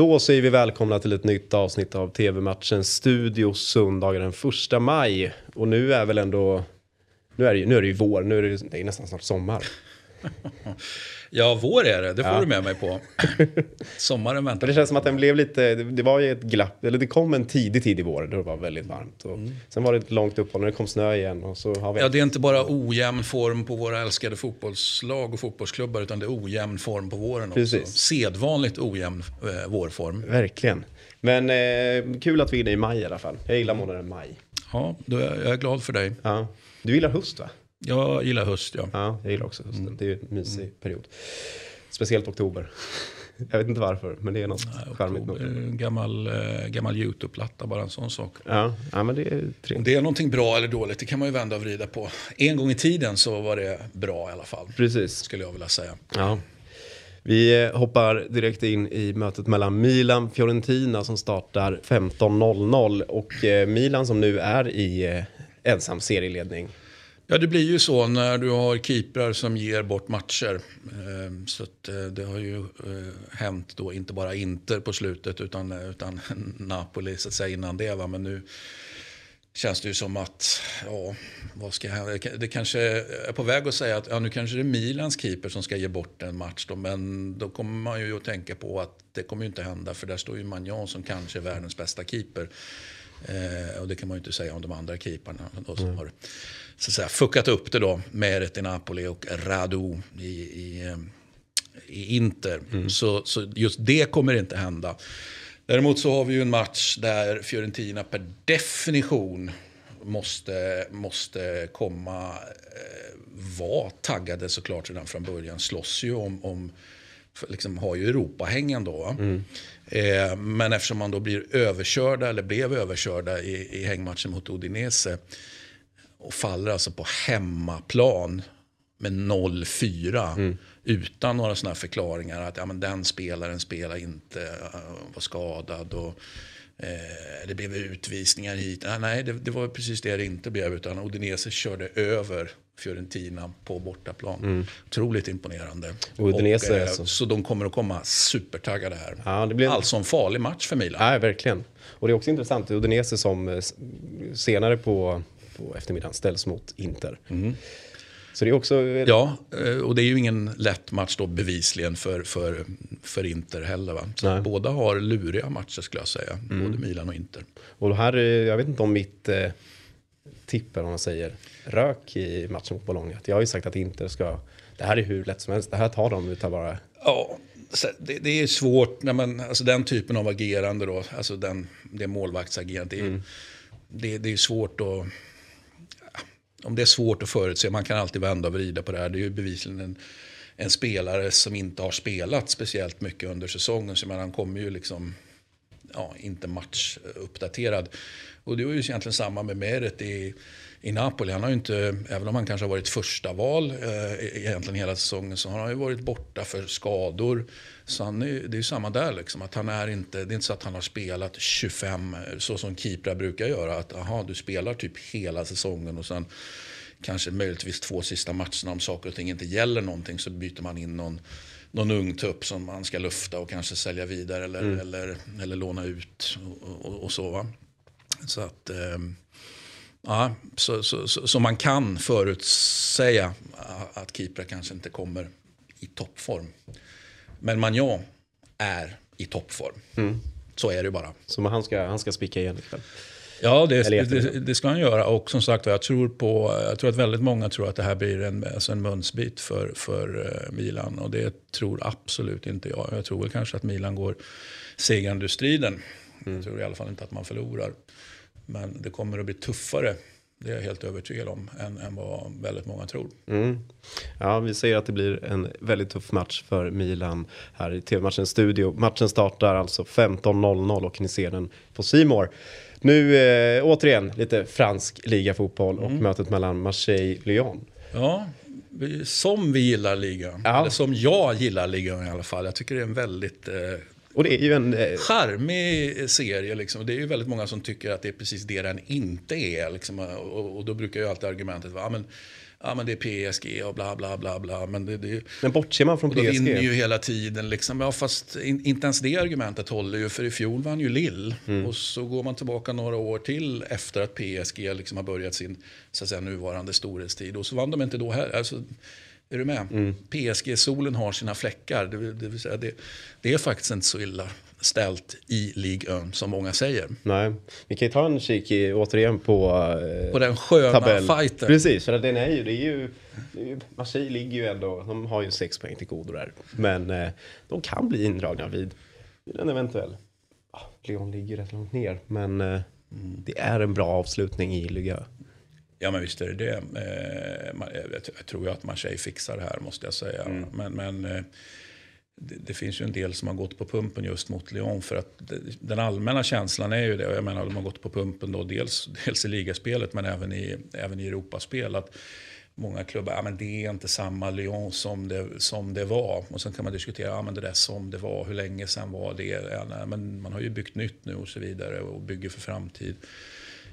Då säger vi välkomna till ett nytt avsnitt av TV-matchen Studio söndagen den 1 maj. Och nu är väl ändå, nu är det, ju- nu är det ju vår, nu är det, det är nästan snart sommar. Ja, vår är det. Det får Ja. du med mig på. Sommaren Men väntar. det känns som att den blev lite, det, var ju ett glapp, eller det kom en tidig tid i vår då det var väldigt varmt. Och Sen var det ett långt uppehåll när det kom snö igen och så har vi... Ja, det är inte bara ojämn form på våra älskade fotbollslag och fotbollsklubbar utan det är ojämn form på våren också. Precis. Sedvanligt ojämn eh, vårform. Verkligen. Men eh, kul att vi är inne i maj i alla fall. Jag gillar månaden maj. Ja, är jag är glad för dig. Ja. Du gillar höst va? Jag gillar höst, ja. Ja, jag gillar också hösten. Det är ju en mysig period. Speciellt oktober. Jag vet inte varför, men det är något charmigt med Oktober, oktober. en gammal, eh, gammal YouTube-platta, bara en sån sak. Ja, ja, men det är Om trevligt. det är någonting bra eller dåligt, det kan man ju vända och vrida på. En gång i tiden så var det bra i alla fall, Precis. skulle jag vilja säga. Ja. Vi eh, hoppar direkt in i mötet mellan Milan och Fiorentina som startar 15.00 och eh, Milan som nu är i ensam serieledning. Ja, det blir ju så när du har keeprar som ger bort matcher. Ehm, så att eh, det har ju eh, hänt då, inte bara Inter på slutet utan, eh, utan Napoli så att säga innan det. Va? Men nu känns det ju som att, ja, vad ska hända? Det- Det kanske är på väg att säga att ja, nu kanske det är Milans keeper som ska ge bort en match. Då, men då kommer man ju att tänka på att det kommer ju inte hända för där står ju Magnan som kanske är världens bästa keeper. Eh, och det kan man ju inte säga om de andra keeparna då, som har så att säga, fuckat upp det då. Meret i Napoli och Radu i, i, eh, i Inter. Så, så just det kommer inte hända. Däremot så har vi ju en match där Fiorentina per definition måste, måste komma, eh, vara taggade såklart redan från början. Slåss ju om, om liksom har ju Europahängen då. va? Eh, men eftersom man då blir överkörda, eller blev överkörda i, i hängmatchen mot Udinese och faller alltså på hemmaplan med 0-4 utan några sådana förklaringar att ja, men den spelaren spelar inte, uh, var skadad och eh, det blev utvisningar hit. Ah, nej, det, det var precis det det inte blev utan Udinese körde över Fiorentina på bortaplan. Otroligt imponerande. Udinese Och, eh, så- så de kommer att komma supertaggade här. Ja, det blir en- Alltså en farlig match för Milan. Ja, verkligen. Och det är också intressant, Udinese som eh, senare på, på eftermiddagen ställs mot Inter. Så det är också... Ja, eh, och det är ju ingen lätt match då bevisligen för, för, för Inter heller. Va? Så Nej. Mm. båda har luriga matcher skulle jag säga. Både Milan och Inter. Och här, eh, jag vet inte om mitt eh, tipp, eller vad man säger, rök i matchen mot Bologna. Jag har ju sagt att Inter ska, det här är hur lätt som helst, det här tar de utan bara... Ja, det, det är svårt när man, alltså den typen av agerande då, alltså den, det målvaktsagerandet, det, är- det, det är svårt att om det är svårt att förutse, man kan alltid vända och vrida på det här. Det är ju bevisligen en, en spelare som inte har spelat speciellt mycket under säsongen. Så man, han kommer ju liksom ja, inte matchuppdaterad. Och det var ju egentligen samma med Meret i, i Napoli. Han har ju inte, även om han kanske har varit första val eh, e-, egentligen hela säsongen, så har han ju varit borta för skador. Så han är, det är ju samma där, liksom, att han är inte, det är inte så att han har spelat 25, eh, så som keeprar brukar göra. Att aha, du spelar typ hela säsongen och sen kanske möjligtvis två sista matcherna om saker och ting inte gäller någonting så byter man in någon, någon ung tupp som man ska lufta och kanske sälja vidare eller, eller, eller låna ut och, och, och så. Va? Så att, ehm, ja, så, så, så, så man kan förutsäga att keeprar kanske inte kommer i toppform. Men Magnan är i toppform. Så är det bara. Så han ska, han ska spika igen ikväll. Ja, det, det, det ska han göra. Och som sagt jag tror, på, jag tror att väldigt många tror att det här blir en, alltså en munsbit för, för eh, Milan. Och det tror absolut inte jag. Jag tror väl kanske att Milan går segrande ur striden. Jag tror i alla fall inte att man förlorar. Men det kommer att bli tuffare. Det är jag helt övertygad om. Än, än vad väldigt många tror. Mm. Ja, vi säger att det blir en väldigt tuff match för Milan här i tv-matchens studio. Matchen startar alltså 15.00 och ni ser den på Simor. Nu eh, återigen lite fransk ligafotboll och mötet mellan Marseille-Lyon. Ja, som vi gillar ligan. Ja. Eller som jag gillar ligan i alla fall. Jag tycker det är en väldigt eh, Och det är ju en... Eh, charmig serie. Liksom. Det är ju väldigt många som tycker att det är precis det den inte är. Liksom. Och, och då brukar ju alltid argumentet vara, "Ja, men ja, men det är PSG och bla bla bla bla. Men, det, det, men bortser man från och då PSG? vinner ju hela tiden. Liksom. Ja, fast in, inte ens det argumentet håller ju, för i fjol vann ju Lill. Mm. Och så går man tillbaka några år till efter att PSG liksom har börjat sin så att säga, nuvarande storhetstid. Och så vann de inte då heller. Alltså, är du med? Mm. PSG-solen har sina fläckar. Det, det, vill säga det, det är faktiskt inte så illa ställt i Ligue 1 som många säger. Nej, vi kan ju ta en kik i, återigen på... Eh, På den sköna tabell. fighten. Precis, för den är ju, det är ju... det är ju- Marseille ligger ju ändå, de har ju sex poäng till godo där. Men eh, de kan bli indragna vid, vid en eventuell... Ah, Lyon ligger rätt långt ner, men eh, det är en bra avslutning i Liga. Ja men visst är det det. Eh, jag, tror ju att Marseille fixar det här måste jag säga. Men, men eh, det, det finns ju en del som har gått på pumpen just mot Lyon. För att det, den allmänna känslan är ju det. Och jag menar de har gått på pumpen då dels, dels i ligaspelet men även i, även i Europaspel. Att många klubbar, ja men det är inte samma Lyon som det, som det var. Och sen kan man diskutera, ja men det där som det var, hur länge sedan var det? Ja, nej, men man har ju byggt nytt nu och så vidare och bygger för framtid.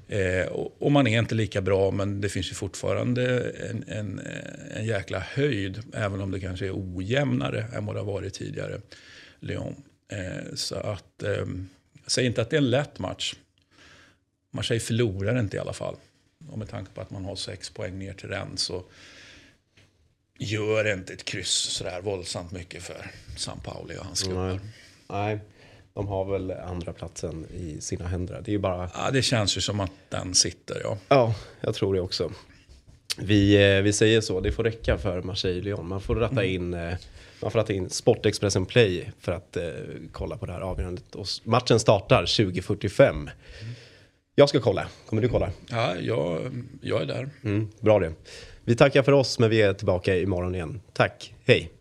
Eh, och, och man är inte lika bra, men det finns ju fortfarande en, en, en jäkla höjd, även om det kanske är ojämnare än vad det har varit tidigare, Lyon. Eh, så att, eh, säger inte att det är en lätt match. Marseille förlorar inte i alla fall. Och med tanke på att man har sex poäng ner till den så gör inte ett kryss sådär våldsamt mycket för San Pauli och hans klubbar. Nej. Nej, de har väl andra platsen i sina händer. Det är bara... Ja, det känns ju som att den sitter, ja. Ja, jag tror det också. Vi, eh, vi säger så, det får räcka för Marseille-Lyon. Man får ratta in, man får ratta in Sportexpressen Play för att eh, kolla på det här avgörandet. Och matchen startar 20.45. Jag ska kolla, kommer du kolla? Ja, jag, jag är där. Mm, bra det. Vi tackar för oss, men vi är tillbaka imorgon igen. Tack, hej!